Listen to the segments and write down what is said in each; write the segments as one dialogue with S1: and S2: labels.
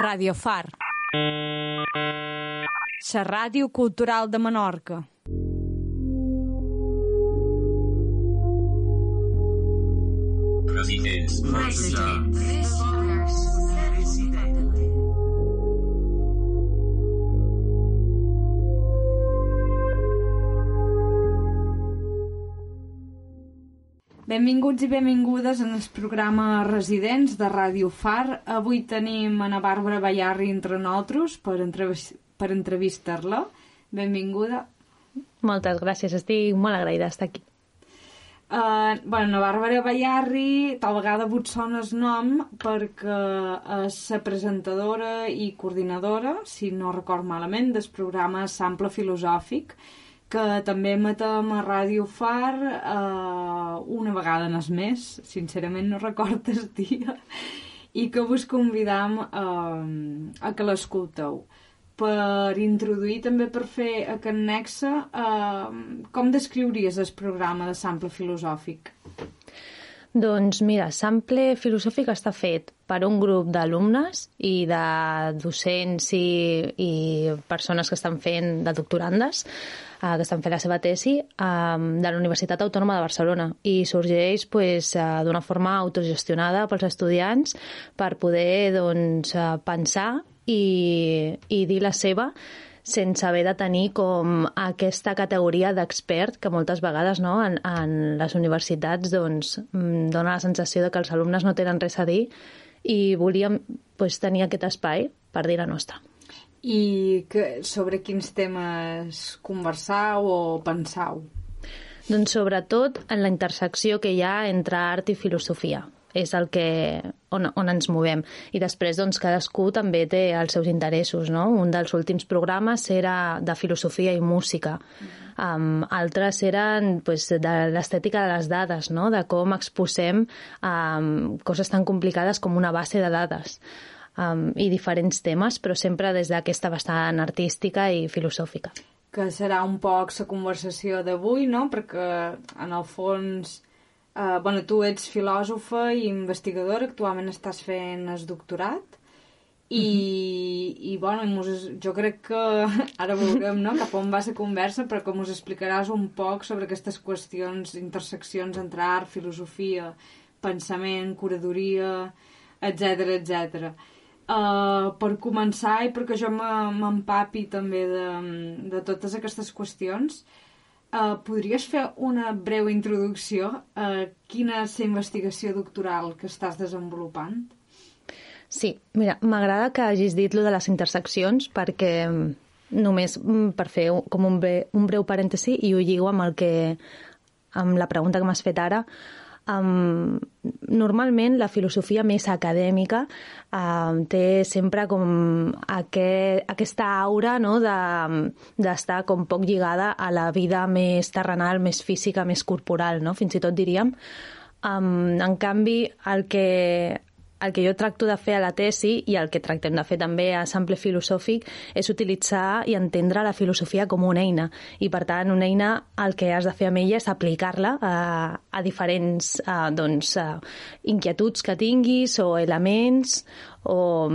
S1: Radio Far. La ràdio cultural de Menorca.
S2: Residents.
S1: Benvinguts i benvingudes en el programa Residents de Ràdio Far. Avui tenim Ana Bàrbara Ballarri entre nosaltres per, entrevis per entrevistar-la. Benvinguda.
S3: Moltes gràcies, estic molt agraïda d'estar aquí.
S1: Uh, bueno, Bàrbara Ballarri, tal vegada vos sona el nom perquè és la presentadora i coordinadora, si no record malament, del programa Sample Filosòfic, que també emetem a Ràdio Far eh, una vegada en es més, sincerament no record el dia, i que vos convidam eh, a que l'escolteu. Per introduir, també per fer aquest nexe, eh, com descriuries el programa de sample filosòfic?
S3: Doncs mira, Sample Filosòfic està fet per un grup d'alumnes i de docents i, i persones que estan fent de doctorandes eh, que estan fent la seva tesi eh, de la Universitat Autònoma de Barcelona. I sorgeix pues, eh, d'una forma autogestionada pels estudiants per poder doncs, eh, pensar i, i dir la seva sense haver de tenir com aquesta categoria d'expert que moltes vegades no, en, en les universitats doncs, mm, dona la sensació de que els alumnes no tenen res a dir i volíem pues, tenir aquest espai per dir la nostra.
S1: I que, sobre quins temes conversau o pensau?
S3: Doncs sobretot en la intersecció que hi ha entre art i filosofia és el que, on, on ens movem. I després, doncs, cadascú també té els seus interessos, no? Un dels últims programes era de filosofia i música. Um, altres eren pues, de l'estètica de les dades, no? De com exposem um, coses tan complicades com una base de dades um, i diferents temes, però sempre des d'aquesta bastant artística i filosòfica.
S1: Que serà un poc la conversació d'avui, no? Perquè, en el fons, Uh, bueno, tu ets filòsofa i investigadora, actualment estàs fent el doctorat i, mm -hmm. i bueno, mos, jo crec que ara veurem no, cap on va la conversa però que ens explicaràs un poc sobre aquestes qüestions, interseccions entre art, filosofia, pensament, curadoria, etc etc. Uh, per començar i perquè jo m'empapi també de, de totes aquestes qüestions Uh, podries fer una breu introducció a quina és la investigació doctoral que estàs desenvolupant?
S3: Sí, mira, m'agrada que hagis dit lo de les interseccions perquè mm, només mm, per fer com un breu, un breu parèntesi i ho lligo amb el que amb la pregunta que m'has fet ara um, normalment la filosofia més acadèmica um, té sempre com aquest, aquesta aura no, d'estar de, com poc lligada a la vida més terrenal, més física, més corporal, no? fins i tot diríem. Um, en canvi, el que, el que jo tracto de fer a la tesi i el que tractem de fer també a Sample Filosòfic és utilitzar i entendre la filosofia com una eina i per tant una eina el que has de fer amb ella és aplicar-la a, a diferents a, doncs, a inquietuds que tinguis o elements o,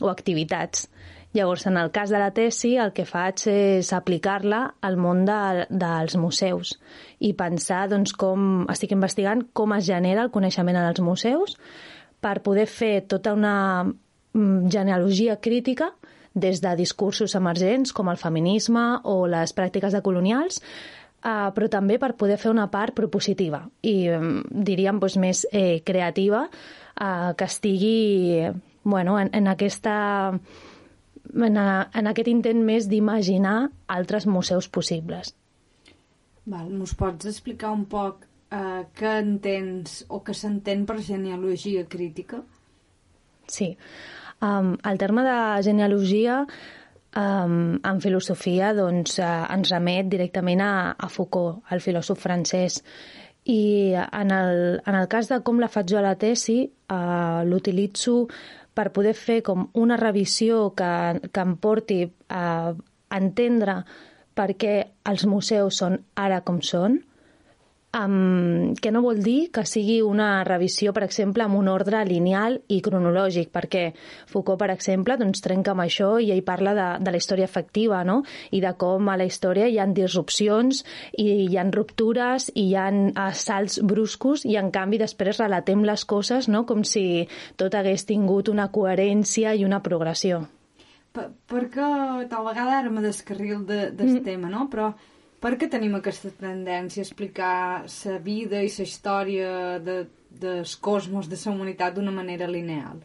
S3: o activitats. Llavors, en el cas de la tesi, el que faig és aplicar-la al món de, dels museus i pensar doncs, com estic investigant com es genera el coneixement en els museus per poder fer tota una mm, genealogia crítica des de discursos emergents com el feminisme o les pràctiques de colonials, eh, però també per poder fer una part propositiva i mm, diríem doncs, més eh, creativa eh, que estigui bueno, en, en aquesta en, a, en aquest intent més d'imaginar altres museus possibles.
S1: Val, Ens pots explicar un poc eh, què entens o què s'entén per genealogia crítica?
S3: Sí. Um, el terme de genealogia um, en filosofia doncs, uh, ens remet directament a, a Foucault, el filòsof francès. I en el, en el cas de com la faig jo a la tesi, uh, l'utilitzo per poder fer com una revisió que, que em porti a entendre per què els museus són ara com són, Um, que no vol dir que sigui una revisió, per exemple, amb un ordre lineal i cronològic, perquè Foucault, per exemple, doncs, trenca amb això i ell parla de, de la història efectiva, no? i de com a la història hi ha disrupcions, i hi ha ruptures, i hi ha salts bruscos, i en canvi després relatem les coses no? com si tot hagués tingut una coherència i una progressió.
S1: Per, perquè tal vegada ara me descarril de, del mm. tema, no? però per què tenim aquesta tendència a explicar la vida i la història de, del cosmos, de la humanitat, d'una manera lineal?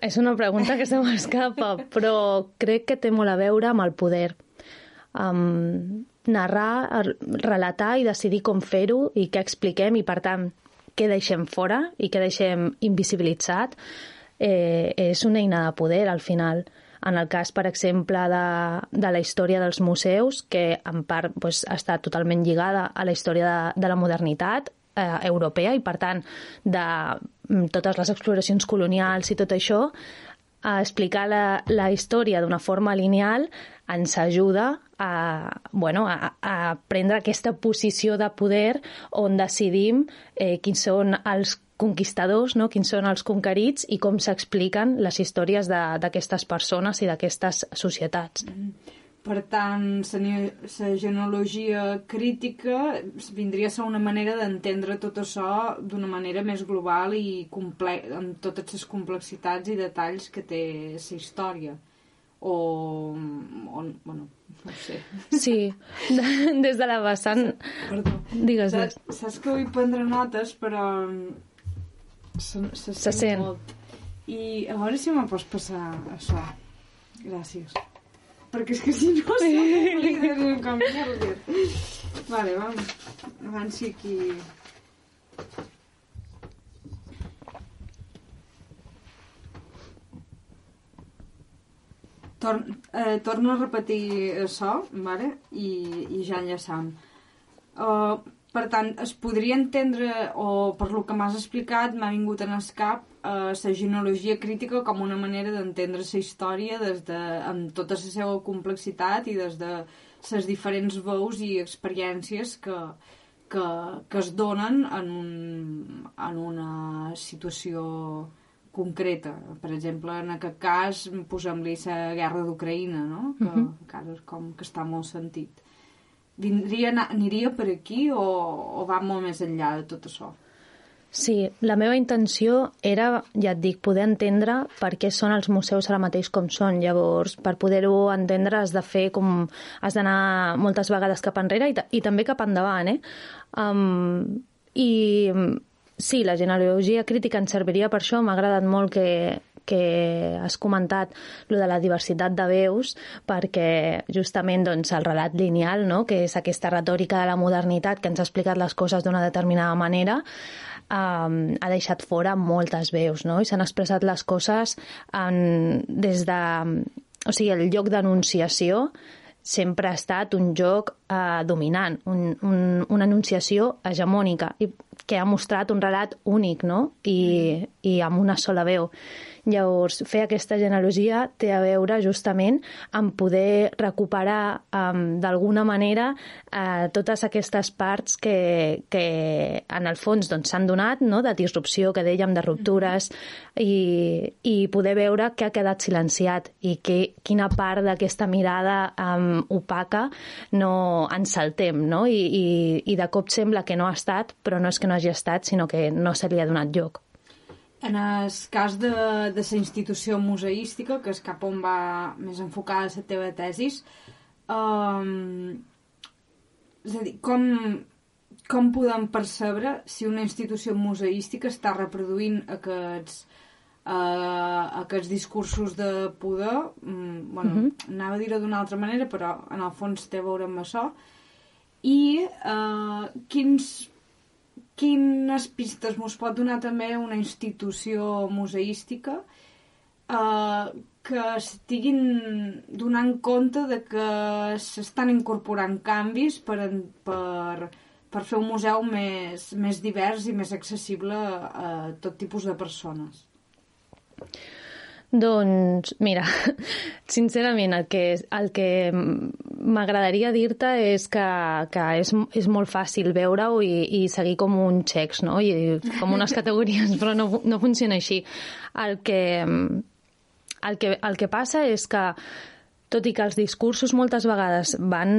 S3: És una pregunta que se m'escapa, però crec que té molt a veure amb el poder. Um, narrar, relatar i decidir com fer-ho i què expliquem i, per tant, què deixem fora i què deixem invisibilitzat eh, és una eina de poder, al final. En el cas, per exemple, de, de la història dels museus, que en part pues, està totalment lligada a la història de, de la modernitat eh, europea i, per tant, de mm, totes les exploracions colonials i tot això, a explicar la, la història d'una forma lineal ens ajuda a, bueno, a, a prendre aquesta posició de poder on decidim eh, quins són els conquistadors, no? quins són els conquerits i com s'expliquen les històries d'aquestes persones i d'aquestes societats. Mm.
S1: Per tant, la genealogia crítica vindria a ser una manera d'entendre tot això d'una manera més global i comple amb totes les complexitats i detalls que té la història. O, o bueno, no sé.
S3: Sí, des de la vessant...
S1: Perdó.
S3: Digues,
S1: saps, saps que vull prendre notes, però se, se, se sent. Molt. I a veure si me pots passar això. Gràcies. Perquè és que si no no com merda. Vale, vam. Avanci aquí. Tor eh, torno a repetir això, vale? I, i ja enllaçam. Uh, per tant, es podria entendre, o per lo que m'has explicat, m'ha vingut en el cap eh, la genealogia crítica com una manera d'entendre la història des de, amb tota la seva complexitat i des de les diferents veus i experiències que, que, que es donen en, un, en una situació concreta. Per exemple, en aquest cas, posem-li la guerra d'Ucraïna, no? que uh -huh. encara com que està molt sentit vindria, aniria per aquí o, o va molt més enllà de tot això?
S3: Sí, la meva intenció era, ja et dic, poder entendre per què són els museus ara mateix com són. Llavors, per poder-ho entendre has de fer com... has d'anar moltes vegades cap enrere i, i també cap endavant, eh? Um, I sí, la genealogia crítica ens serviria per això. M'ha agradat molt que, que has comentat, lo de la diversitat de veus, perquè justament doncs, el relat lineal, no? que és aquesta retòrica de la modernitat que ens ha explicat les coses d'una determinada manera, um, ha deixat fora moltes veus, no? i s'han expressat les coses en, des de... O sigui, el lloc d'enunciació sempre ha estat un joc eh, dominant, un, un, una enunciació hegemònica, i que ha mostrat un relat únic, no? I, i amb una sola veu. Llavors, fer aquesta genealogia té a veure justament amb poder recuperar um, d'alguna manera uh, totes aquestes parts que, que en el fons s'han doncs, donat, no? de disrupció, que dèiem, de ruptures, i, i poder veure què ha quedat silenciat i que, quina part d'aquesta mirada um, opaca no ens saltem, no? I, i, i de cop sembla que no ha estat, però no és que no hagi estat, sinó que no se li ha donat lloc.
S1: En el cas de, de la institució museística, que és cap on va més enfocada la teva tesis, um, és a dir, com, com podem percebre si una institució museística està reproduint aquests, uh, aquests discursos de poder, um, bueno, mhm. -huh. anava a dir-ho d'una altra manera, però en el fons té a veure amb això, i uh, quins quines pistes mos pot donar també una institució museística eh, que estiguin donant compte de que s'estan incorporant canvis per, per, per fer un museu més, més divers i més accessible a tot tipus de persones.
S3: Doncs, mira, sincerament, el que, el que m'agradaria dir-te és que, que és, és molt fàcil veure-ho i, i seguir com un xecs, no? I, com unes categories, però no, no funciona així. El que, el que, el que passa és que tot i que els discursos moltes vegades van,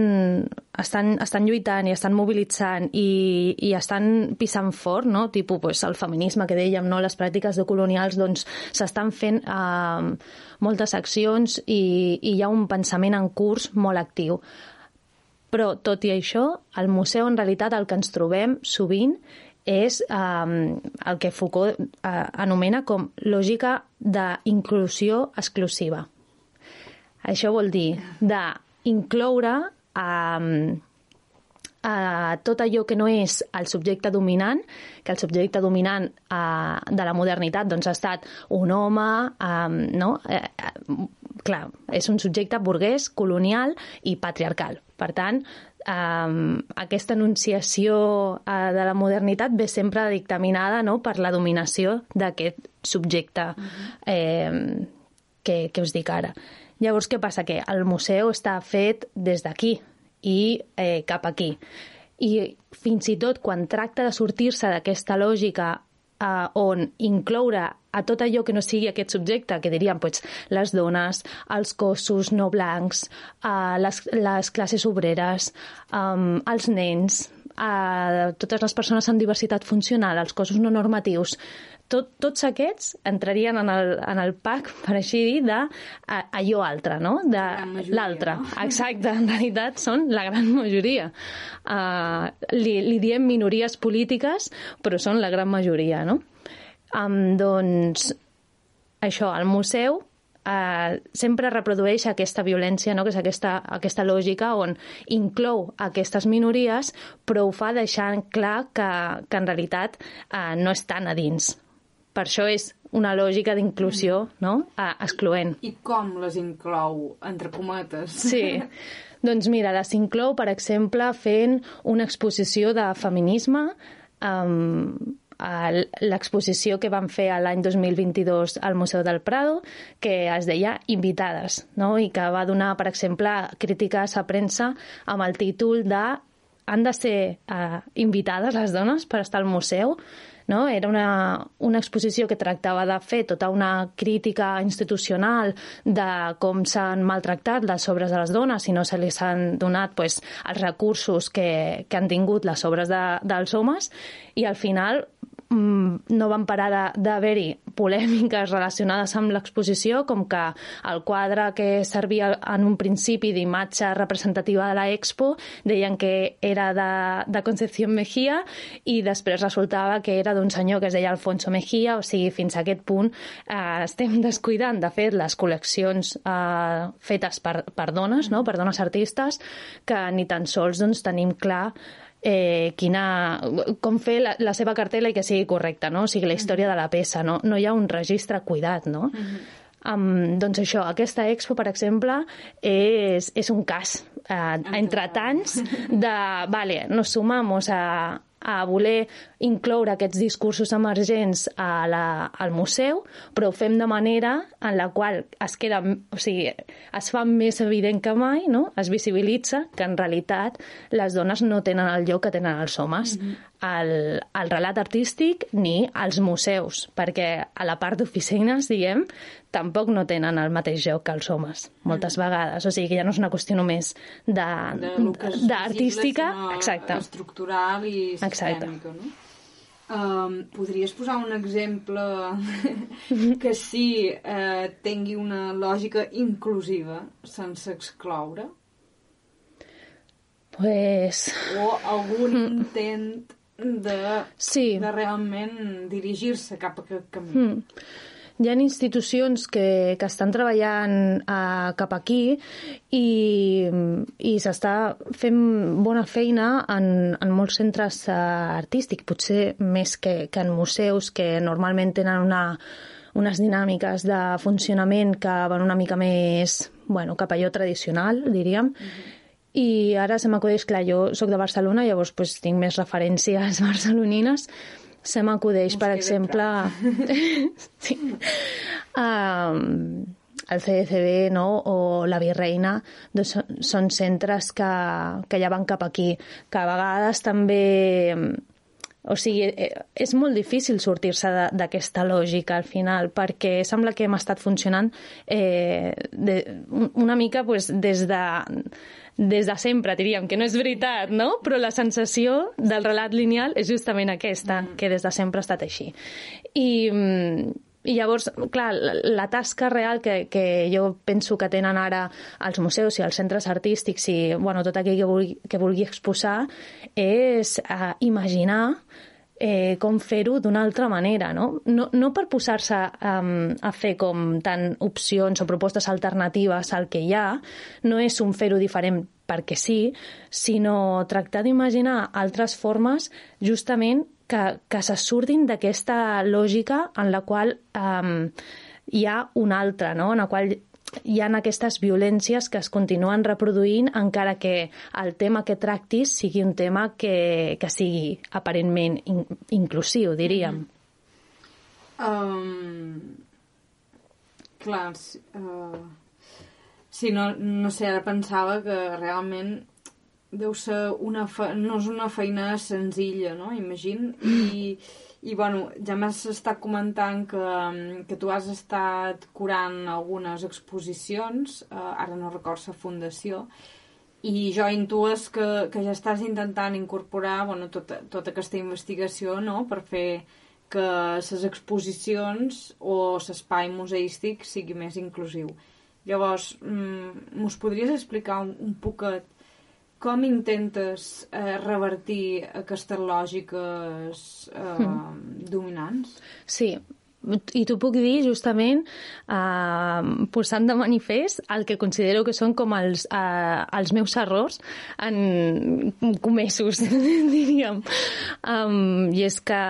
S3: estan, estan lluitant i estan mobilitzant i, i estan pisant fort, no? tipus pues, el feminisme que dèiem, no? les pràctiques de colonials, doncs s'estan fent eh, moltes accions i, i hi ha un pensament en curs molt actiu. Però, tot i això, al museu, en realitat, el que ens trobem sovint és eh, el que Foucault eh, anomena com lògica d'inclusió exclusiva. Això vol dir d'incloure eh, a tot allò que no és el subjecte dominant, que el subjecte dominant uh, de la modernitat doncs, ha estat un home, um, no? Eh, eh, clar, és un subjecte burguès, colonial i patriarcal. Per tant, um, aquesta enunciació uh, de la modernitat ve sempre dictaminada no? per la dominació d'aquest subjecte eh, que, que us dic ara. Llavors, què passa? Que el museu està fet des d'aquí i eh, cap aquí. I fins i tot quan tracta de sortir-se d'aquesta lògica eh, on incloure a tot allò que no sigui aquest subjecte, que diríem pues, les dones, els cossos no blancs, eh, les, les classes obreres, eh, els nens, eh, totes les persones amb diversitat funcional, els cossos no normatius, tot, tots aquests entrarien en el, en el pack, per així dir, de a, allò altre, no? De l'altre. No? Exacte, en realitat són la gran majoria. Uh, li, li diem minories polítiques, però són la gran majoria, no? Um, doncs, això, el museu eh, sempre reprodueix aquesta violència, no? que és aquesta, aquesta lògica on inclou aquestes minories, però ho fa deixant clar que, que en realitat eh, no estan a dins. Per això és una lògica d'inclusió no? excloent.
S1: I com les inclou, entre cometes?
S3: Sí. Doncs mira, les inclou, per exemple, fent una exposició de feminisme um, l'exposició que van fer l'any 2022 al Museu del Prado, que es deia Invitades, no? i que va donar, per exemple, crítiques a premsa amb el títol de han de ser uh, invitades les dones per estar al museu no? Era una, una exposició que tractava de fer tota una crítica institucional de com s'han maltractat les obres de les dones i no se li han donat pues, els recursos que, que han tingut les obres de, dels homes i al final no van parar d'haver-hi polèmiques relacionades amb l'exposició, com que el quadre que servia en un principi d'imatge representativa de la Expo deien que era de, de Concepción Mejía i després resultava que era d'un senyor que es deia Alfonso Mejía, o sigui, fins a aquest punt eh, estem descuidant, de fet, les col·leccions eh, fetes per, per dones, no? per dones artistes, que ni tan sols doncs, tenim clar eh, quina, com fer la, la seva cartela i que sigui correcta, no? O sigui, la història de la peça, no? No hi ha un registre cuidat, no? Uh -huh. Um, doncs això, aquesta expo, per exemple, és, és un cas eh, entre tants de, vale, nos sumamos a, a voler incloure aquests discursos emergents a la, al museu, però ho fem de manera en la qual es queda, o sigui, es fa més evident que mai, no? es visibilitza que en realitat les dones no tenen el lloc que tenen els homes. Mm -hmm al, al relat artístic ni als museus, perquè a la part d'oficines, diguem, tampoc no tenen el mateix joc que els homes, moltes mm. vegades. O sigui que ja no és una qüestió només d'artística, exacte.
S1: estructural i sistèmica, no? Um, podries posar un exemple que sí eh, tingui una lògica inclusiva sense excloure?
S3: Pues...
S1: O algun intent de,
S3: sí.
S1: de realment dirigir-se cap a aquest camí. Mm
S3: hi ha institucions que, que estan treballant uh, cap aquí i, i s'està fent bona feina en, en molts centres uh, artístics, potser més que, que en museus que normalment tenen una, unes dinàmiques de funcionament que van una mica més bueno, cap allò tradicional, diríem, mm -hmm. I ara se m'acudeix, clar, jo sóc de Barcelona, llavors pues, tinc més referències barcelonines, se m'acudeix, per exemple... sí. um, el CDCB no? o la Virreina doncs, són centres que, que ja van cap aquí, que a vegades també o sigui, eh, és molt difícil sortir-se d'aquesta lògica al final, perquè sembla que hem estat funcionant eh, de, una mica pues, des de des de sempre, diríem, que no és veritat, no? Però la sensació del relat lineal és justament aquesta, mm. que des de sempre ha estat així. I, mm, i llavors, clar, la, la tasca real que, que jo penso que tenen ara els museus i els centres artístics i bueno, tot aquell que vulgui, que vulgui exposar és uh, imaginar eh, com fer-ho d'una altra manera, no? No, no per posar-se um, a fer com tant opcions o propostes alternatives al que hi ha, no és un fer-ho diferent perquè sí, sinó tractar d'imaginar altres formes justament que, que se surtin d'aquesta lògica en la qual um, hi ha una altra, no? en la qual hi ha aquestes violències que es continuen reproduint encara que el tema que tractis sigui un tema que, que sigui aparentment in, inclusiu, diríem.
S1: Mm. Um, clar, uh, sí, no, no sé, ara pensava que realment deu ser una fe... no és una feina senzilla, no? Imagino. I, i bueno, ja m'has estat comentant que, que tu has estat curant algunes exposicions, eh, ara no recordo la fundació, i jo intues que, que ja estàs intentant incorporar bueno, tota, tota aquesta investigació no? per fer que les exposicions o l'espai museístic sigui més inclusiu. Llavors, mm, m'us podries explicar un, un poquet com intentes eh, revertir aquestes lògiques eh, mm. dominants?
S3: Sí, i t'ho puc dir justament eh, posant de manifest el que considero que són com els, eh, els meus errors en comesos, diríem. Um, I és que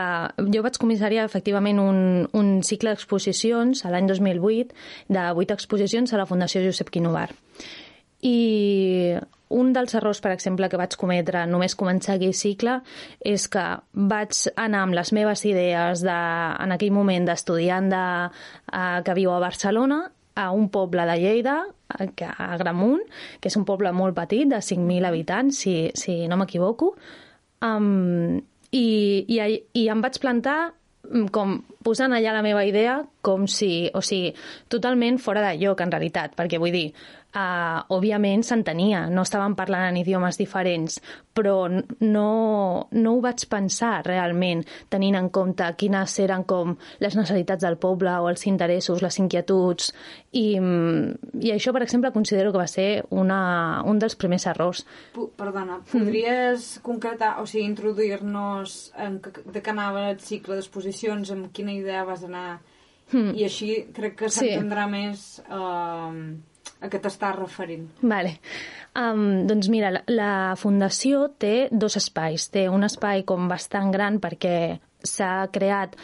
S3: jo vaig comissariar efectivament un, un cicle d'exposicions a l'any 2008 de vuit exposicions a la Fundació Josep Quinovar. I un dels errors, per exemple, que vaig cometre només començar aquell cicle és que vaig anar amb les meves idees de, en aquell moment d'estudiant de, uh, que viu a Barcelona a un poble de Lleida, a Gramunt, que és un poble molt petit, de 5.000 habitants, si, si no m'equivoco, um, i, i, i em vaig plantar mm, com posant allà la meva idea com si, o sigui, totalment fora de lloc en realitat, perquè vull dir, Uh, òbviament s'entenia, no estaven parlant en idiomes diferents, però no, no ho vaig pensar realment, tenint en compte quines eren com les necessitats del poble o els interessos, les inquietuds, i, i això, per exemple, considero que va ser una, un dels primers errors.
S1: P Perdona, podries mm. concretar, o sigui, introduir-nos de què anava el cicle d'exposicions, amb quina idea vas anar, mm. i així crec que s'entendrà sí. més... Uh, a què t'estàs referint?
S3: Vale. Um, doncs mira, la, la Fundació té dos espais. Té un espai com bastant gran perquè s'ha creat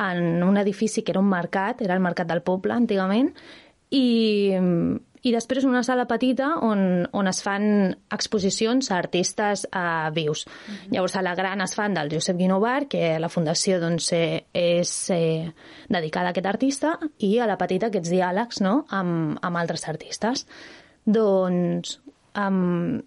S3: en un edifici que era un mercat, era el Mercat del Poble, antigament, i, i després una sala petita on, on es fan exposicions a artistes uh, vius. Mm -hmm. Llavors, a la gran es fan del Josep Guinovar, que la fundació doncs, eh, és eh, dedicada a aquest artista, i a la petita aquests diàlegs no? amb, amb altres artistes. Doncs, um,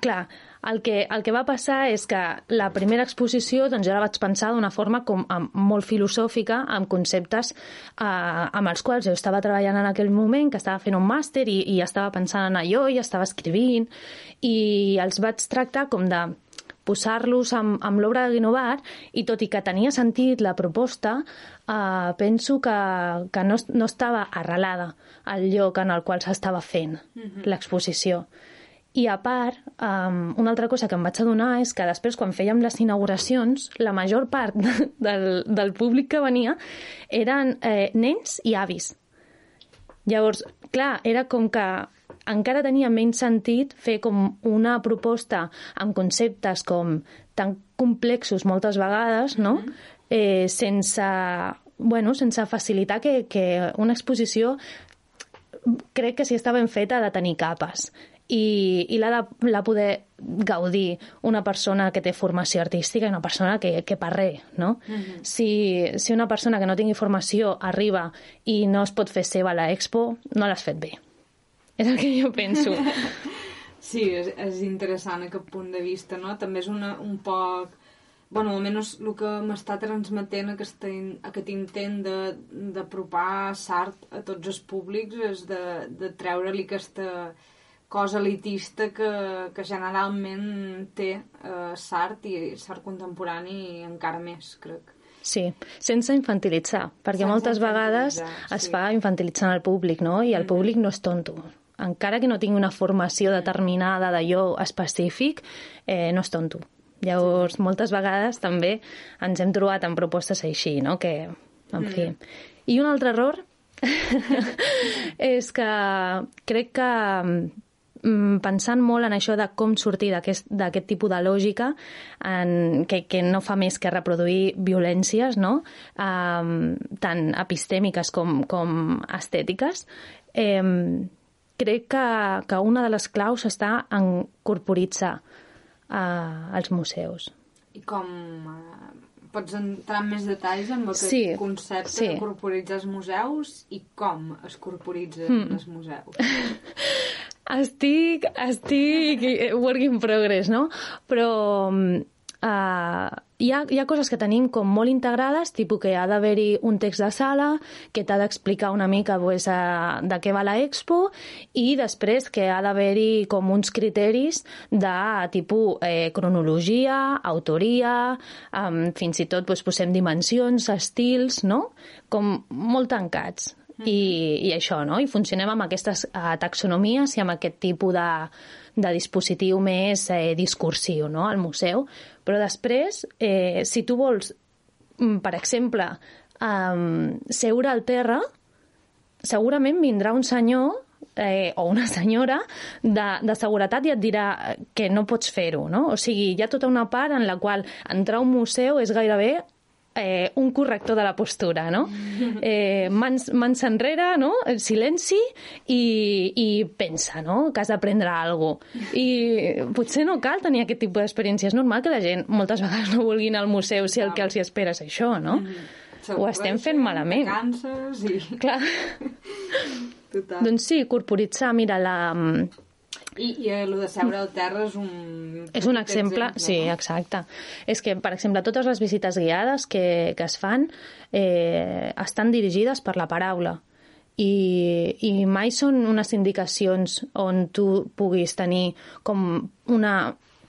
S3: clar, el que, el que va passar és que la primera exposició doncs, jo la vaig pensar d'una forma com, amb, molt filosòfica, amb conceptes eh, amb els quals jo estava treballant en aquell moment, que estava fent un màster i, i estava pensant en allò i estava escrivint i els vaig tractar com de posar-los amb, amb l'obra de Guinovar i tot i que tenia sentit la proposta, eh, penso que, que no, no estava arrelada al lloc en el qual s'estava fent mm -hmm. l'exposició. I a part, um, una altra cosa que em vaig adonar és que després, quan fèiem les inauguracions, la major part del, del públic que venia eren eh, nens i avis. Llavors, clar, era com que encara tenia menys sentit fer com una proposta amb conceptes com tan complexos moltes vegades, no? Mm-hmm. Eh, sense, bueno, sense facilitar que, que una exposició crec que si està ben feta ha de tenir capes i, i l'ha de l'ha poder gaudir una persona que té formació artística i una persona que, que parré, no? Mm -hmm. si, si una persona que no tingui formació arriba i no es pot fer seva a l'expo, no l'has fet bé. És el que jo penso.
S1: sí, és, és interessant aquest punt de vista, no? També és una, un poc bueno, almenys el que m'està transmetent aquest, aquest intent d'apropar Sart a tots els públics és de, de treure-li aquesta cosa elitista que, que generalment té eh, Sart i Sart contemporani encara més, crec.
S3: Sí, sense infantilitzar, perquè sense moltes vegades sí. es fa infantilitzant el públic, no? I el mm. públic no és tonto. Encara que no tingui una formació determinada d'allò específic, eh, no és tonto. Llavors, moltes vegades també ens hem trobat en propostes així, no? Que, en fi... Mm. I un altre error és que crec que Mm, pensant molt en això de com sortir d'aquest tipus de lògica en, que, que no fa més que reproduir violències, no? Um, tant epistèmiques com, com estètiques, um, crec que, que una de les claus està en corporitzar uh, els museus.
S1: I com... Uh, pots entrar en més detalls amb aquest sí, concepte sí. de corporitzar els museus i com es corporitzen mm. els museus?
S3: Estic, estic work in progress, no? Però uh, hi, ha, hi ha coses que tenim com molt integrades, tipus que ha d'haver-hi un text de sala, que t'ha d'explicar una mica pues, uh, de què va la expo, i després que ha d'haver-hi com uns criteris de tipus eh, cronologia, autoria, um, fins i tot pues, posem dimensions, estils, no? Com molt tancats i, i això, no? I funcionem amb aquestes uh, taxonomies i amb aquest tipus de, de dispositiu més eh, discursiu, no?, al museu. Però després, eh, si tu vols, mm, per exemple, um, seure al terra, segurament vindrà un senyor eh, o una senyora de, de seguretat i et dirà que no pots fer-ho, no? O sigui, hi ha tota una part en la qual entrar a un museu és gairebé eh, un corrector de la postura, no? Eh, mans, mans enrere, no? El silenci i, i pensa, no? Que has d'aprendre alguna cosa. I potser no cal tenir aquest tipus d'experiència. És normal que la gent moltes vegades no vulgui anar al museu si el que els hi espera és això, no? Mm. Ho estem fent malament.
S1: Canses i...
S3: Clar. Total. Doncs sí, corporitzar, mira, la,
S1: i, i el de seure al terra és un...
S3: És un exemple, exemple sí, no? exacte. És que, per exemple, totes les visites guiades que, que es fan eh, estan dirigides per la paraula i, i mai són unes indicacions on tu puguis tenir com una,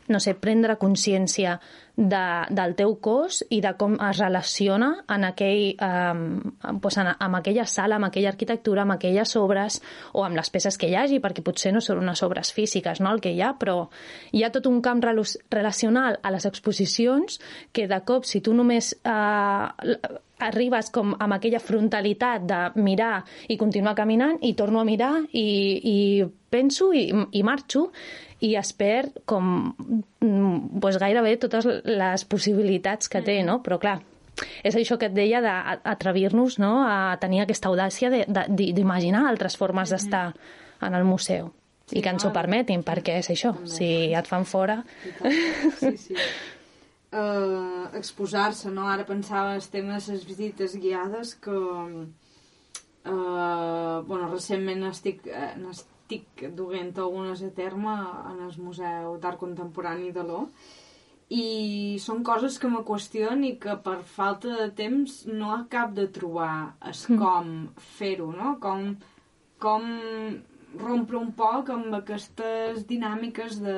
S3: no sé, prendre consciència de, del teu cos i de com es relaciona en aquell, eh, pues en, amb aquella sala, amb aquella arquitectura, amb aquelles obres o amb les peces que hi hagi, perquè potser no són unes obres físiques no, el que hi ha, però hi ha tot un camp relacional a les exposicions que de cop, si tu només eh, arribes com amb aquella frontalitat de mirar i continuar caminant i torno a mirar i, i penso i, i marxo i es perd com pues, gairebé totes les possibilitats que té, no? Però clar, és això que et deia d'atrevir-nos no? a tenir aquesta audàcia d'imaginar altres formes d'estar en el museu. Sí, i que ens ho permetin, perquè és això, si et fan fora...
S1: Sí, sí. Uh, exposar-se, no? Ara pensava en els temes les visites guiades que uh, bueno, recentment estic, uh, estic duent algunes a terme en el Museu d'Art Contemporani de l'O i són coses que me qüestionen i que per falta de temps no acab de trobar es mm. com fer-ho, no? Com, com rompre un poc amb aquestes dinàmiques de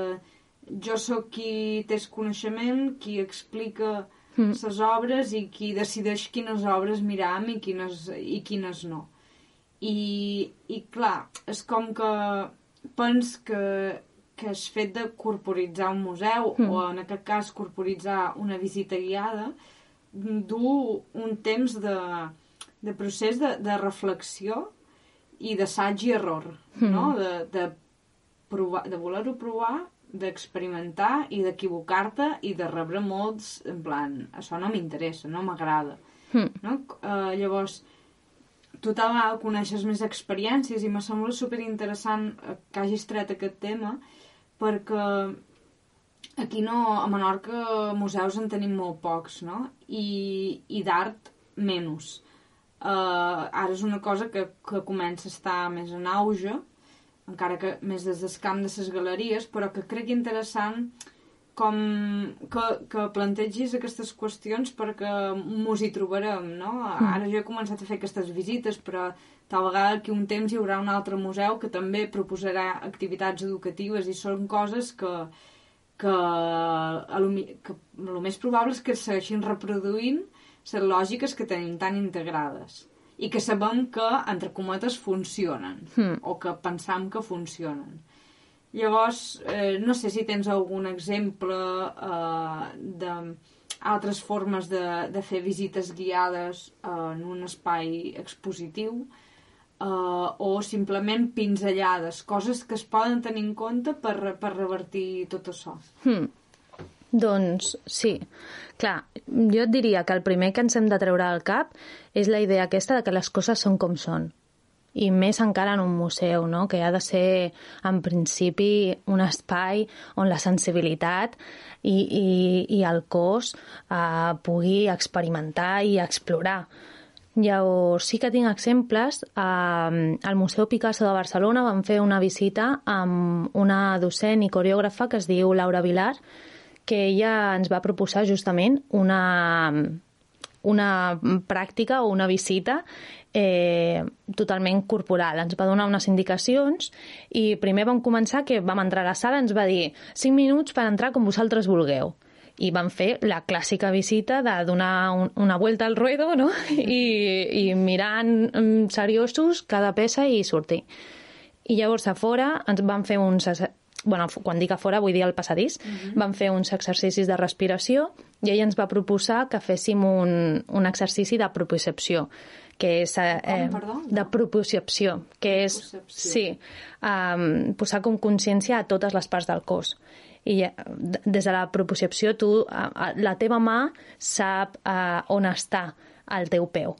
S1: jo sóc qui té coneixement, qui explica les mm. obres i qui decideix quines obres miram i quines, i quines no. I, i clar, és com que pens que, que el fet de corporitzar un museu, mm. o en aquest cas corporitzar una visita guiada, du un temps de, de procés de, de reflexió i d'assaig i error, mm. no? De, de, provar, de voler-ho provar, d'experimentar i d'equivocar-te i de rebre molts, en plan, això no m'interessa, no m'agrada. Mm. No? Uh, llavors, tu tal vegada coneixes més experiències i me sembla superinteressant que hagis tret aquest tema perquè aquí no, a Menorca museus en tenim molt pocs, no? I, i d'art menys. Uh, ara és una cosa que, que comença a estar més en auge, encara que més des del camp de les galeries, però que crec interessant com que, que plantegis aquestes qüestions perquè mos hi trobarem, no? Mm. Ara jo he començat a fer aquestes visites, però tal vegada que un temps hi haurà un altre museu que també proposarà activitats educatives i són coses que, que, a lo, que el més probable és que segueixin reproduint les lògiques que tenim tan integrades i que sabem que, entre cometes, funcionen, mm. o que pensam que funcionen. Llavors, eh, no sé si tens algun exemple eh, d'altres formes de, de fer visites guiades eh, en un espai expositiu eh, o simplement pinzellades, coses que es poden tenir en compte per, per revertir tot això.
S3: Hmm. Doncs sí. Clar, jo et diria que el primer que ens hem de treure al cap és la idea aquesta de que les coses són com són. I més encara en un museu, no? que ha de ser, en principi, un espai on la sensibilitat i, i, i el cos eh, pugui experimentar i explorar. Llavors, sí que tinc exemples. Al Museu Picasso de Barcelona vam fer una visita amb una docent i coreògrafa que es diu Laura Vilar, que ella ens va proposar justament una, una pràctica o una visita eh, totalment corporal. Ens va donar unes indicacions i primer vam començar que vam entrar a la sala, ens va dir 5 minuts per entrar com vosaltres vulgueu i van fer la clàssica visita de donar un, una vuelta al ruedo no? I, i mirant mm, seriosos cada peça i sortir. I llavors a fora ens van fer uns bueno, quan dic a fora vull dir al passadís, mhm. -huh. vam fer uns exercicis de respiració i ella ens va proposar que féssim un, un exercici de propiocepció que és
S1: eh, Com, perdó?
S3: de propiocepció, que és sí, um, posar com consciència a totes les parts del cos i des de la propiocepció tu, la teva mà sap uh, on està el teu peu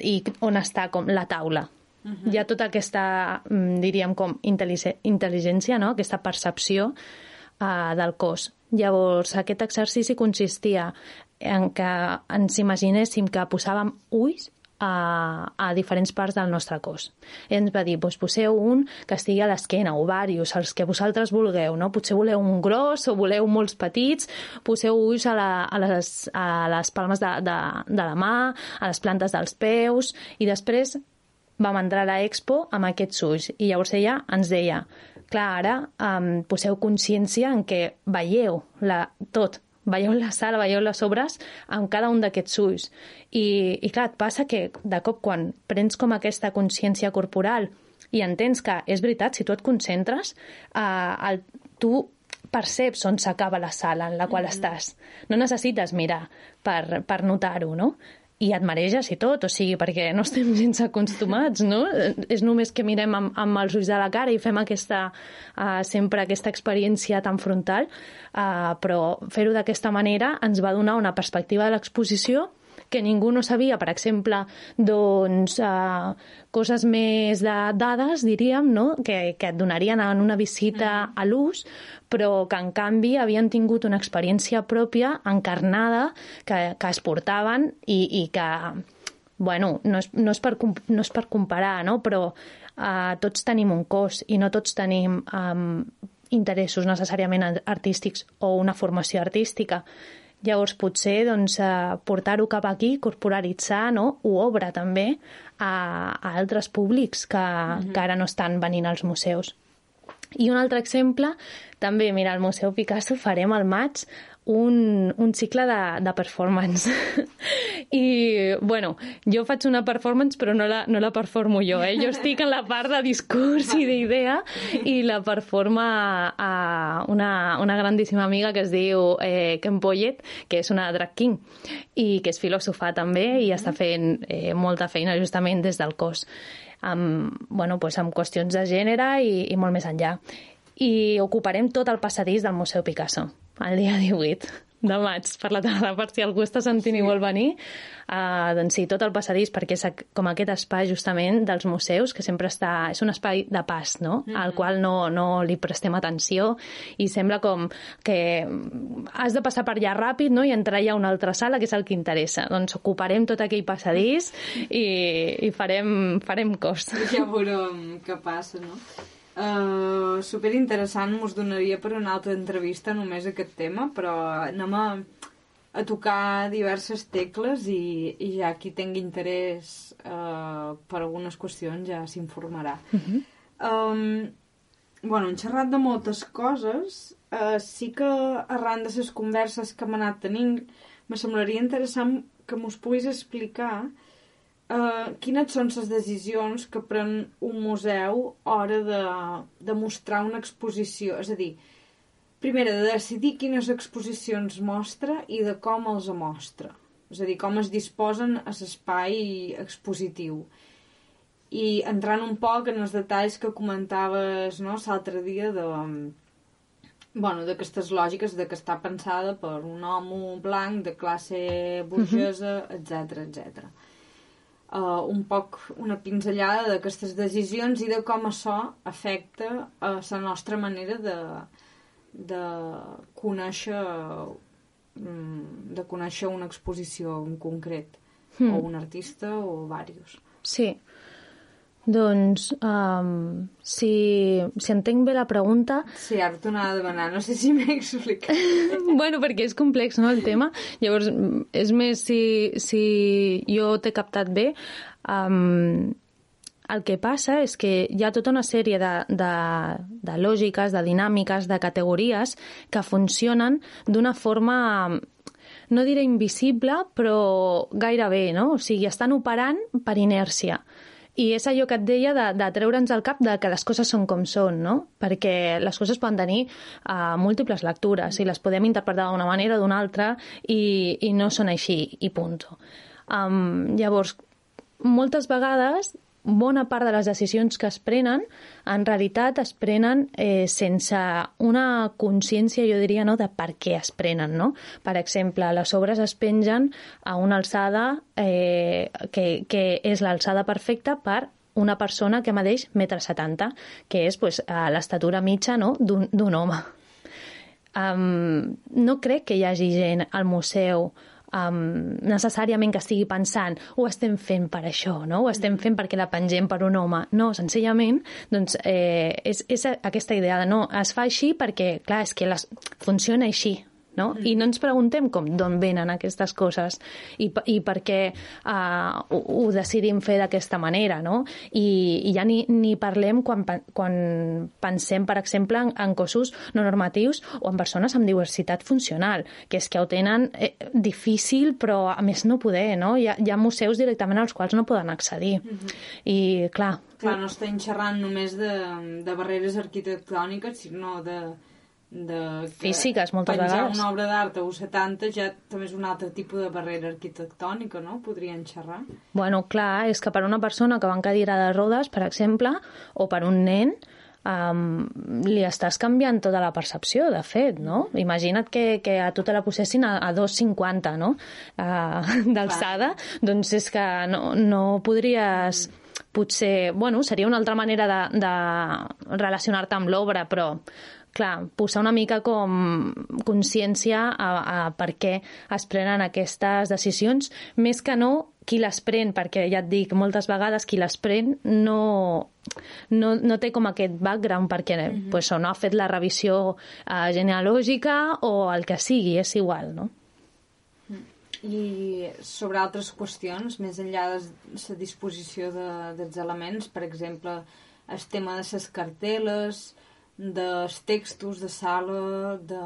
S3: i on està com la taula Uh -huh. Hi ha tota aquesta, mm, diríem, com intel·ligència, no? aquesta percepció uh, del cos. Llavors, aquest exercici consistia en que ens imaginéssim que posàvem ulls a, a diferents parts del nostre cos. I ens va dir, doncs poseu un que estigui a l'esquena, ovarius, els que vosaltres vulgueu, no? Potser voleu un gros o voleu molts petits, poseu ulls a, la, a, les, a les palmes de, de, de la mà, a les plantes dels peus, i després vam entrar a l'Expo amb aquests ulls i llavors ella ens deia clar, ara um, poseu consciència en què veieu la, tot, veieu la sala, veieu les obres amb cada un d'aquests ulls. I, I clar, et passa que de cop quan prens com aquesta consciència corporal i entens que és veritat, si tu et concentres, uh, el, tu perceps on s'acaba la sala en la qual mm -hmm. estàs. No necessites mirar per, per notar-ho, no? I et mareges i tot, o sigui, perquè no estem gens acostumats, no? És només que mirem amb, amb els ulls de la cara i fem aquesta, uh, sempre aquesta experiència tan frontal, uh, però fer-ho d'aquesta manera ens va donar una perspectiva de l'exposició que ningú no sabia, per exemple, doncs, eh, coses més de dades, diríem, no? que, que et donarien en una visita mm. a l'ús, però que en canvi havien tingut una experiència pròpia, encarnada, que, que es portaven i, i que, bueno, no és, no és, per, no és per comparar, no? però eh, tots tenim un cos i no tots tenim eh, interessos necessàriament artístics o una formació artística. Llavors, potser doncs, eh, portar-ho cap aquí, corporalitzar, no? ho obre també a, a altres públics que, mm -hmm. que ara no estan venint als museus. I un altre exemple, també, mira, al Museu Picasso farem al maig un, un cicle de, de performance. I, bueno, jo faig una performance però no la, no la performo jo, eh? Jo estic en la part de discurs i d'idea i la performa a una, una grandíssima amiga que es diu eh, Ken Poyet, que és una drag king i que és filòsofa també i està fent eh, molta feina justament des del cos amb, bueno, pues amb qüestions de gènere i, i molt més enllà. I ocuparem tot el passadís del Museu Picasso el dia 18. de maig per la tarda, per si algú està sentint sí. i vol venir. Uh, doncs sí, tot el passadís, perquè és com aquest espai justament dels museus, que sempre està... És un espai de pas, no? Mm -hmm. Al qual no, no li prestem atenció i sembla com que has de passar per allà ràpid no? i entrar ja a una altra sala, que és el que interessa. Doncs ocuparem tot aquell passadís i, i farem, farem cos.
S1: Ja veurem què passa, no? Uh, superinteressant, us donaria per una altra entrevista només aquest tema, però anem a, a tocar diverses tecles i, i ja qui tingui interès uh, per algunes qüestions ja s'informarà. Uh -huh. um, bueno, hem xerrat de moltes coses, uh, sí que arran de les converses que hem anat tenint, me semblaria interessant que m'us puguis explicar Uh, quines són les decisions que pren un museu a hora de, de mostrar una exposició? És a dir, primera, de decidir quines exposicions mostra i de com els mostra. És a dir, com es disposen a l'espai expositiu. I entrant un poc en els detalls que comentaves no, l'altre dia de, bueno, d'aquestes lògiques de que està pensada per un home blanc de classe burgesa, etc etc uh, un poc una pinzellada d'aquestes decisions i de com això afecta a la nostra manera de, de conèixer mm, de conèixer una exposició en concret mm. o un artista o diversos.
S3: Sí, doncs, um, si, si entenc bé la pregunta...
S1: Sí, ara t'ho anava a demanar, no sé si m'he explicat.
S3: bueno, perquè és complex, no, el tema. Llavors, és més, si, si jo t'he captat bé, um, el que passa és que hi ha tota una sèrie de, de, de lògiques, de dinàmiques, de categories que funcionen d'una forma no diré invisible, però gairebé, no? O sigui, estan operant per inèrcia. I és allò que et deia de, de treure'ns al cap de que les coses són com són, no? Perquè les coses poden tenir uh, múltiples lectures i les podem interpretar d'una manera o d'una altra i, i no són així, i punt. Um, llavors, moltes vegades bona part de les decisions que es prenen en realitat es prenen eh, sense una consciència, jo diria, no, de per què es prenen. No? Per exemple, les obres es pengen a una alçada eh, que, que és l'alçada perfecta per una persona que medeix metre setanta, que és pues, l'estatura mitja no? d'un home. Um, no crec que hi hagi gent al museu um, necessàriament que estigui pensant ho estem fent per això, no? ho estem fent perquè la pengem per un home. No, senzillament doncs, eh, és, és aquesta idea de no, es fa així perquè, clar, és que les, funciona així, no? Mm. I no ens preguntem com d'on venen aquestes coses i, i per què uh, ho, ho decidim fer d'aquesta manera, no? I, i ja ni, ni parlem quan, quan pensem, per exemple, en, en cossos no normatius o en persones amb diversitat funcional, que és que ho tenen eh, difícil, però a més no poder, no? Hi ha, hi ha museus directament als quals no poden accedir. Mm -hmm. I, clar...
S1: Clar, no estem xerrant només de, de barreres arquitectòniques, sinó de de
S3: físiques moltes penjar vegades.
S1: una obra d'art a 70 ja també és un altre tipus de barrera arquitectònica, no? Podrien xerrar.
S3: Bueno, clar, és que per una persona que va en cadira de rodes, per exemple, o per un nen, um, li estàs canviant tota la percepció, de fet, no? Imagina't que, que a tu te la posessin a, a 2,50, no? Uh, D'alçada, doncs és que no, no podries... Mm. Potser, bueno, seria una altra manera de, de relacionar-te amb l'obra, però clar, posar una mica com consciència a, a per què es prenen aquestes decisions, més que no qui les pren, perquè ja et dic, moltes vegades qui les pren no, no, no té com aquest background perquè mm -hmm. pues, o no ha fet la revisió uh, genealògica o el que sigui, és igual, no?
S1: I sobre altres qüestions, més enllà de la disposició de, dels elements, per exemple, el tema de les carteles, dels textos de sala, de...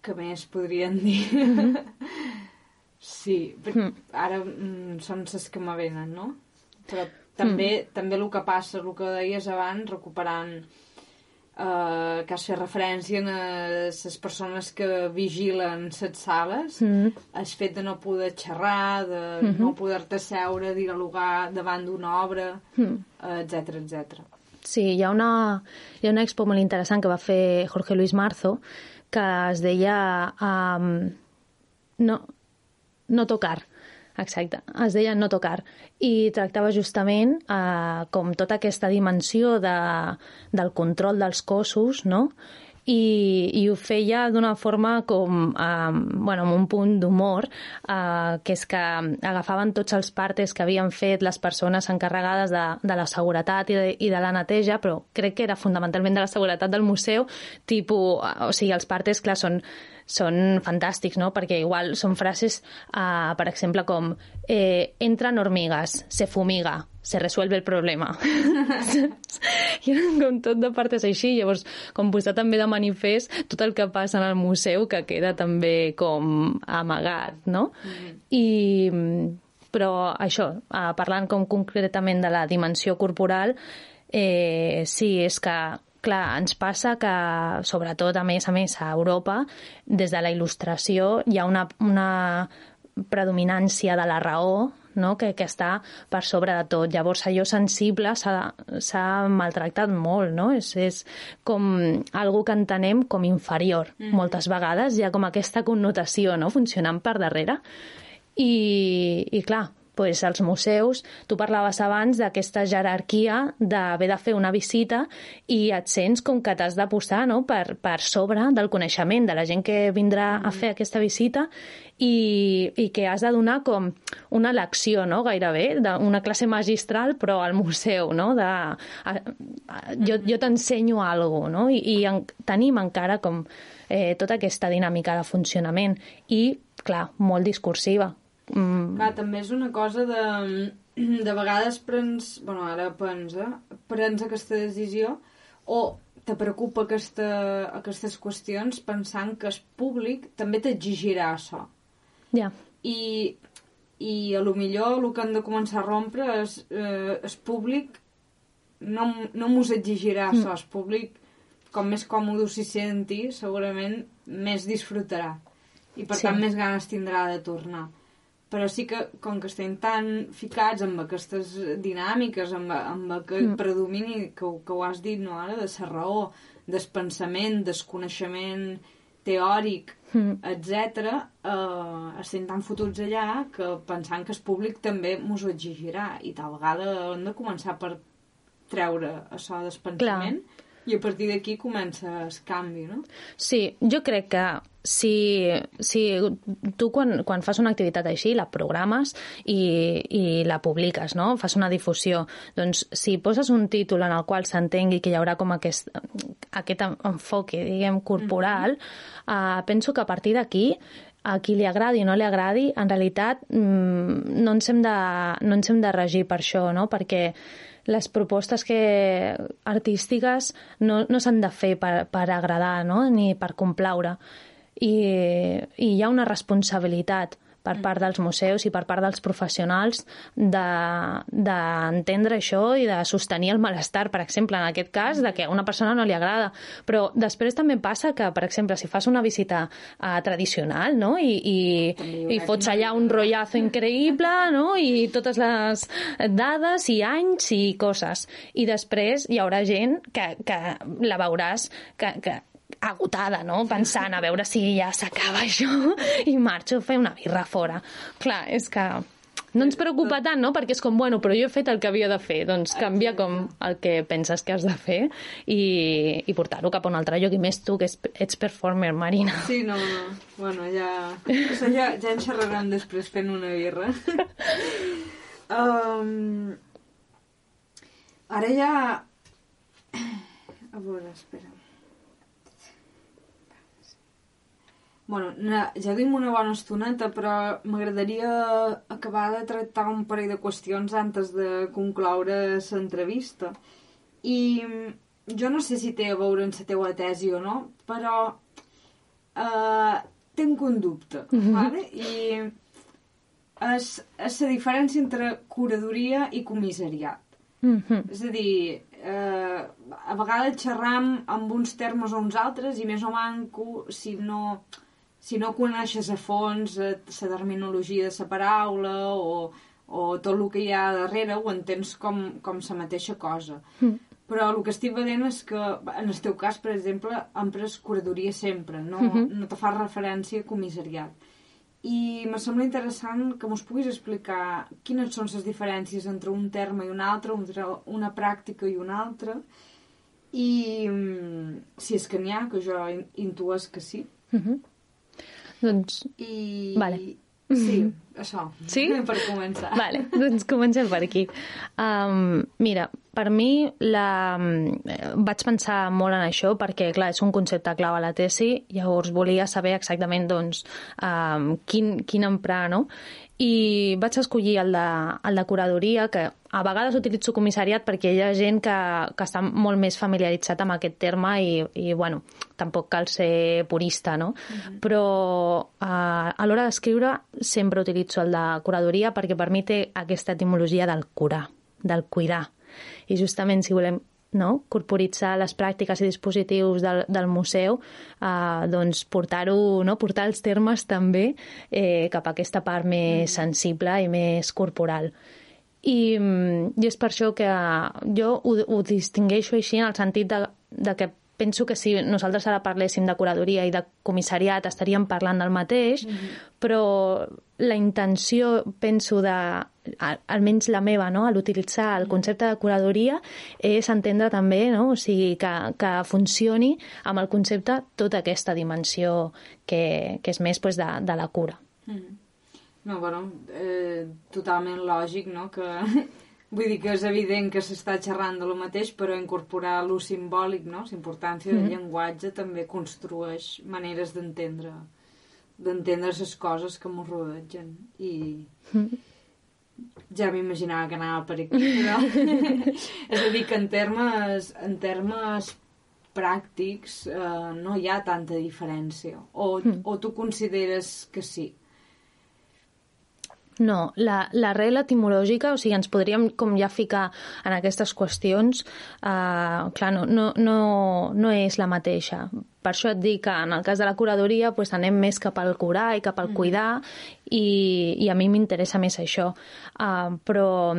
S1: què més podrien dir? Mm -hmm. sí, mm. ara mm, són les que me venen, no? Però també, mm. també el que passa, el que deies abans, recuperant eh, que has fet referència a les persones que vigilen les sales, mm. el fet de no poder xerrar, de mm -hmm. no poder-te seure, dialogar davant d'una obra, etc mm. etc.
S3: Sí, hi ha, una, hi ha una expo molt interessant que va fer Jorge Luis Marzo, que es deia um, no, no tocar, exacte, es deia no tocar, i tractava justament eh, com tota aquesta dimensió de, del control dels cossos, no?, i, i ho feia d'una forma com, eh, bueno, amb un punt d'humor, eh, que és que agafaven tots els partes que havien fet les persones encarregades de, de la seguretat i de, i de la neteja, però crec que era fonamentalment de la seguretat del museu, tipus, o sigui, els partes, clar, són són fantàstics, no? Perquè igual són frases, uh, per exemple, com eh, entran hormigues, se fumiga, se resuelve el problema. I com tot de partes així, llavors com posar també de manifest tot el que passa en el museu que queda també com amagat, no? Mm -hmm. I, però això, uh, parlant com concretament de la dimensió corporal, eh, sí, és que clar, ens passa que, sobretot, a més a més, a Europa, des de la il·lustració hi ha una, una predominància de la raó no? que, que està per sobre de tot. Llavors, allò sensible s'ha maltractat molt, no? És, és com algo que entenem com inferior. Mm. Moltes vegades hi ha com aquesta connotació no? funcionant per darrere. I, i clar, pues, als museus, tu parlaves abans d'aquesta jerarquia d'haver de fer una visita i et sents com que t'has de posar no? per, per sobre del coneixement de la gent que vindrà a fer aquesta visita i, i que has de donar com una lecció, no?, gairebé, d'una classe magistral, però al museu, no?, de... A, a, jo jo t'ensenyo alguna cosa, no?, i, i en, tenim encara com eh, tota aquesta dinàmica de funcionament i, clar, molt discursiva,
S1: Mm. Clar, també és una cosa de... De vegades prens... bueno, ara prens, eh? Prens aquesta decisió o te preocupa aquesta, aquestes qüestions pensant que el públic també t'exigirà això.
S3: Ja. Yeah.
S1: I, i a lo millor el que han de començar a rompre és eh, el públic no, no mos exigirà mm. això, el públic com més còmode s'hi senti segurament més disfrutarà i per sí. tant més ganes tindrà de tornar però sí que, com que estem tan ficats amb aquestes dinàmiques, amb, amb aquest mm. predomini que, que ho has dit, no, ara, de la raó, del pensament, del coneixement teòric, mm. etc., eh, estem tan fotuts allà que pensant que el públic també m'ho exigirà i tal vegada hem de començar per treure això del pensament Clar i a partir d'aquí comença el canvi, no?
S3: Sí, jo crec que si, si tu quan, quan fas una activitat així la programes i, i la publiques, no? fas una difusió, doncs si poses un títol en el qual s'entengui que hi haurà com aquest, aquest enfoque, diguem, corporal, mm -hmm. uh, penso que a partir d'aquí a qui li agradi o no li agradi, en realitat mm, no, ens hem de, no ens hem de regir per això, no? perquè les propostes que artístiques no, no s'han de fer per, per agradar no? ni per complaure. I, I hi ha una responsabilitat per part dels museus i per part dels professionals d'entendre de, això i de sostenir el malestar, per exemple, en aquest cas, de que a una persona no li agrada. Però després també passa que, per exemple, si fas una visita uh, tradicional no? I, i, i fots allà un rotllazo increïble no? i totes les dades i anys i coses. I després hi haurà gent que, que la veuràs que, que agotada, no? Pensant a veure si ja s'acaba això i marxo a fer una birra fora. Clar, és que no ens preocupa tant, no? Perquè és com, bueno, però jo he fet el que havia de fer. Doncs canvia com el que penses que has de fer i, i portar-ho cap a un altre lloc. I més tu, que ets performer, Marina.
S1: Sí, no, no. Bueno, ja... Això ja, ja en xerrarem després fent una birra. um, ara ja... A veure, espera. Bueno, ja tenim una bona estoneta, però m'agradaria acabar de tractar un parell de qüestions antes de concloure l'entrevista. I jo no sé si té a veure amb la teua tesi o no, però uh, tinc un dubte, mm -hmm. vale? I és, és la diferència entre curadoria i comissariat. Mm -hmm. És a dir, eh, a vegades xerram amb uns termes o uns altres i més o manco si no si no coneixes a fons la eh, terminologia de la paraula o, o tot el que hi ha darrere ho entens com, com la mateixa cosa. Mm. Però el que estic veient és que, en el teu cas, per exemple, empres curadoria sempre, no, uh -huh. no te fa referència a comissariat. I me sembla interessant que mos puguis explicar quines són les diferències entre un terme i un altre, entre una pràctica i una altra, i mm, si és que n'hi ha, que jo intues que sí.
S3: Uh -huh. Doncs...
S1: I...
S3: Vale.
S1: Sí, això.
S3: Sí?
S1: Per començar.
S3: Vale, doncs comencem per aquí. Um, mira, per mi la... vaig pensar molt en això perquè, clar, és un concepte clau a la tesi, llavors volia saber exactament doncs, um, quin, quin emprar, no? I vaig escollir el de, el de curadoria, que a vegades utilitzo comissariat perquè hi ha gent que, que està molt més familiaritzat amb aquest terme i, i bueno, tampoc cal ser purista, no? Mm -hmm. Però uh, a l'hora d'escriure sempre utilitzo el de curadoria perquè per mi té aquesta etimologia del curar, del cuidar. I justament si volem no? corporitzar les pràctiques i dispositius del, del museu, eh, doncs portar-ho, no? portar els termes també eh, cap a aquesta part més mm. sensible i més corporal. I, I és per això que jo ho, ho distingueixo així en el sentit de, de que penso que si nosaltres ara parléssim de curadoria i de comissariat estaríem parlant del mateix, mm -hmm. però la intenció, penso, de, almenys la meva, no? a l'utilitzar el concepte de curadoria, és entendre també no? o sigui, que, que funcioni amb el concepte tota aquesta dimensió que, que és més pues, de, de la cura.
S1: Mm -hmm. No, bueno, eh, totalment lògic, no?, que Vull dir que és evident que s'està xerrant de lo mateix, però incorporar lo simbòlic, no? La importància del mm -hmm. llenguatge també construeix maneres d'entendre d'entendre les coses que m'ho rodegen. I ja m'imaginava que anava per aquí, però... és a dir, que en termes, en termes pràctics eh, no hi ha tanta diferència. O, mm. o tu consideres que sí?
S3: No, la, la etimològica, o sigui, ens podríem com ja ficar en aquestes qüestions, eh, clar, no, no, no, no és la mateixa. Per això et dic que en el cas de la curadoria pues, anem més cap al curar i cap al mm. cuidar i, i a mi m'interessa més això. Uh, però,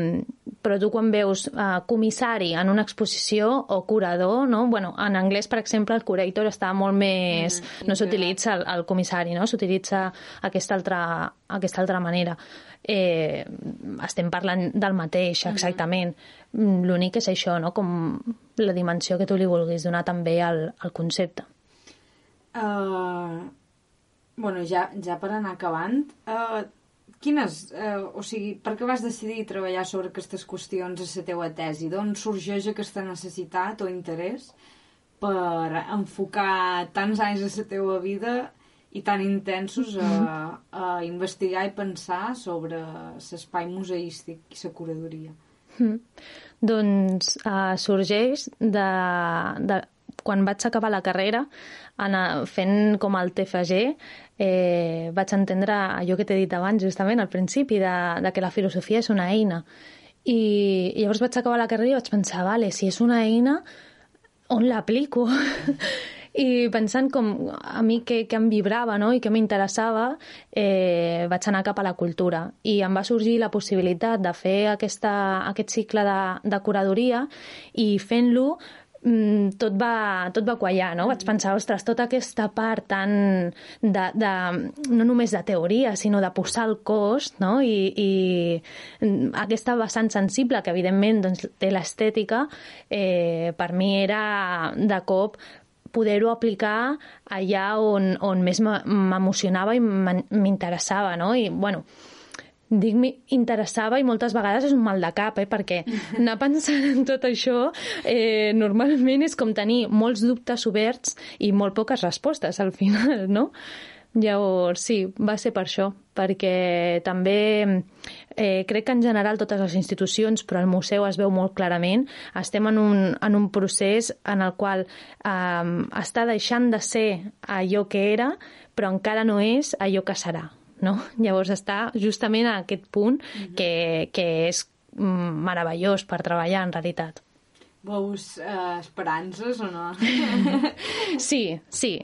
S3: però tu quan veus uh, comissari en una exposició o curador, no? bueno, en anglès, per exemple, el curator està molt més... Mm, no s'utilitza el, el comissari, no? s'utilitza aquesta, altra, aquesta altra manera eh, estem parlant del mateix, exactament. Mm -hmm. L'únic és això, no? com la dimensió que tu li vulguis donar també al, al concepte.
S1: Uh, bueno, ja, ja per anar acabant, uh, quines, uh, o sigui, per què vas decidir treballar sobre aquestes qüestions a la teua tesi? D'on sorgeix aquesta necessitat o interès per enfocar tants anys de la teua vida i tan intensos a, a investigar i pensar sobre l'espai museístic i la curadoria?
S3: Mm. Doncs uh, sorgeix de, de quan vaig acabar la carrera, anar fent com el TFG, eh, vaig entendre allò que t'he dit abans, justament al principi, de, de que la filosofia és una eina. I, i llavors vaig acabar la carrera i vaig pensar, vale, si és una eina, on l'aplico? I pensant com a mi que, que em vibrava no? i que m'interessava, eh, vaig anar cap a la cultura. I em va sorgir la possibilitat de fer aquesta, aquest cicle de, de curadoria i fent-lo mm, tot va, tot va quallar, no? Vaig pensar, ostres, tota aquesta part tan de, de, no només de teoria, sinó de posar el cos, no? I, i aquesta vessant sensible, que evidentment doncs, té l'estètica, eh, per mi era de cop poder-ho aplicar allà on, on més m'emocionava i m'interessava, no? I, bueno, dic interessava i moltes vegades és un mal de cap, eh? perquè anar pensant en tot això eh, normalment és com tenir molts dubtes oberts i molt poques respostes al final, no? Llavors, sí, va ser per això, perquè també eh, crec que en general totes les institucions, però el museu es veu molt clarament, estem en un, en un procés en el qual eh, està deixant de ser allò que era, però encara no és allò que serà. No? Llavors està justament a aquest punt mm -hmm. que, que és mm, meravellós per treballar en realitat.
S1: Veus eh, esperances o no?
S3: sí, sí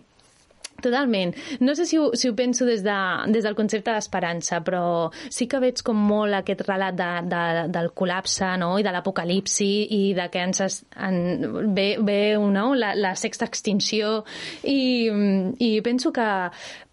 S3: Totalment. No sé si ho, si ho penso des, de, des del concepte d'esperança, però sí que veig com molt aquest relat de, de, del col·lapse no? i de l'apocalipsi i de que ens es, en, ve, ve no? la, la sexta extinció i, i penso que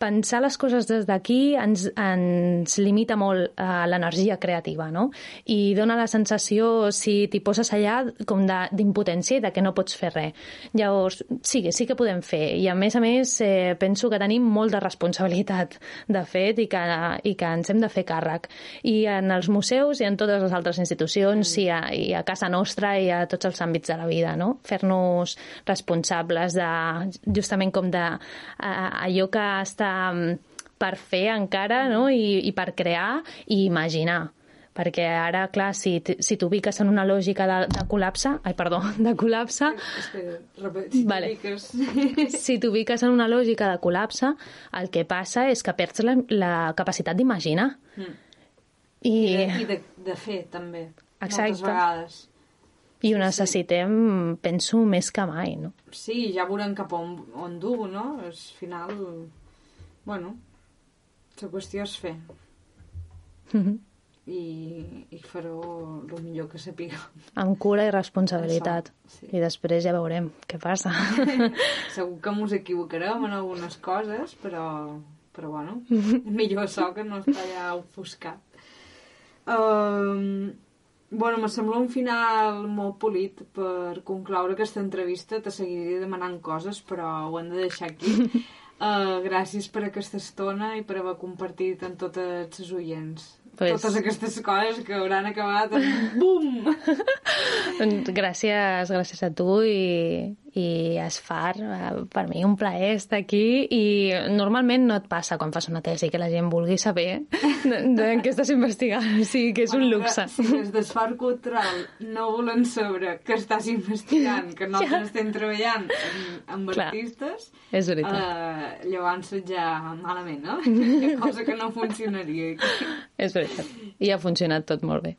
S3: pensar les coses des d'aquí ens, ens limita molt a l'energia creativa no? i dona la sensació, si t'hi poses allà, com d'impotència i de que no pots fer res. Llavors, sí, sí que podem fer i a més a més eh, penso que tenim molta responsabilitat, de fet, i que, i que ens hem de fer càrrec. I en els museus i en totes les altres institucions mm. i, a, i a casa nostra i a tots els àmbits de la vida, no? Fer-nos responsables de, justament com de allò que està per fer encara, no? I, i per crear i imaginar perquè ara, clar, si, si t'ubiques en una lògica de, de col·lapse, ai, perdó, de col·lapse...
S1: Espera, repet, si vale.
S3: Si t'ubiques en una lògica de col·lapse, el que passa és que perds la, la capacitat d'imaginar. Mm.
S1: I, I, de, i de, de fer, també. Exacte. Moltes vegades.
S3: I ho necessitem, sí. penso, més que mai, no?
S1: Sí, ja veurem cap on, on du, no? Al final, bueno, la qüestió és fer. Mm -hmm i, i farò el millor que sàpiga.
S3: Amb cura i responsabilitat. Això, sí. I després ja veurem què passa.
S1: Segur que ens equivocarem en algunes coses, però, però bueno, millor això que no està ja ofuscat. Um, bueno, me sembla un final molt polit per concloure aquesta entrevista. Te seguiré demanant coses, però ho hem de deixar aquí. Uh, gràcies per aquesta estona i per haver compartit amb totes les oients pues... totes aquestes coses que hauran acabat amb bum!
S3: gràcies, gràcies a tu i, i es far, per mi un plaer estar aquí i normalment no et passa quan fas una tesi que la gent vulgui saber de, de què estàs investigant, o sigui que és un luxe.
S1: Si des d'esfar cultural no volen saber que estàs investigant, que no ja. estem treballant amb, amb Clar, artistes,
S3: és veritat. Uh,
S1: llavors ja malament, no? Cosa que no funcionaria.
S3: és veritat. I ha funcionat tot molt bé.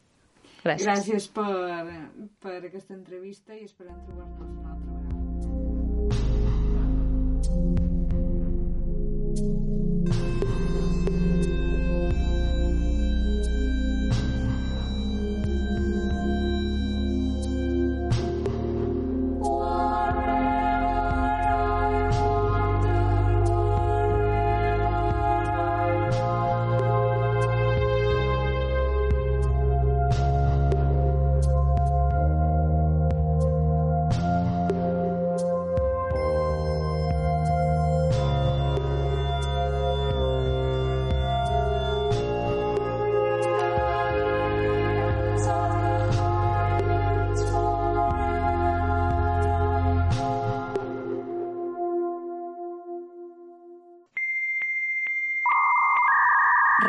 S3: Gràcies.
S1: Gràcies per, per aquesta entrevista i esperem trobar-nos una altra vegada. thank you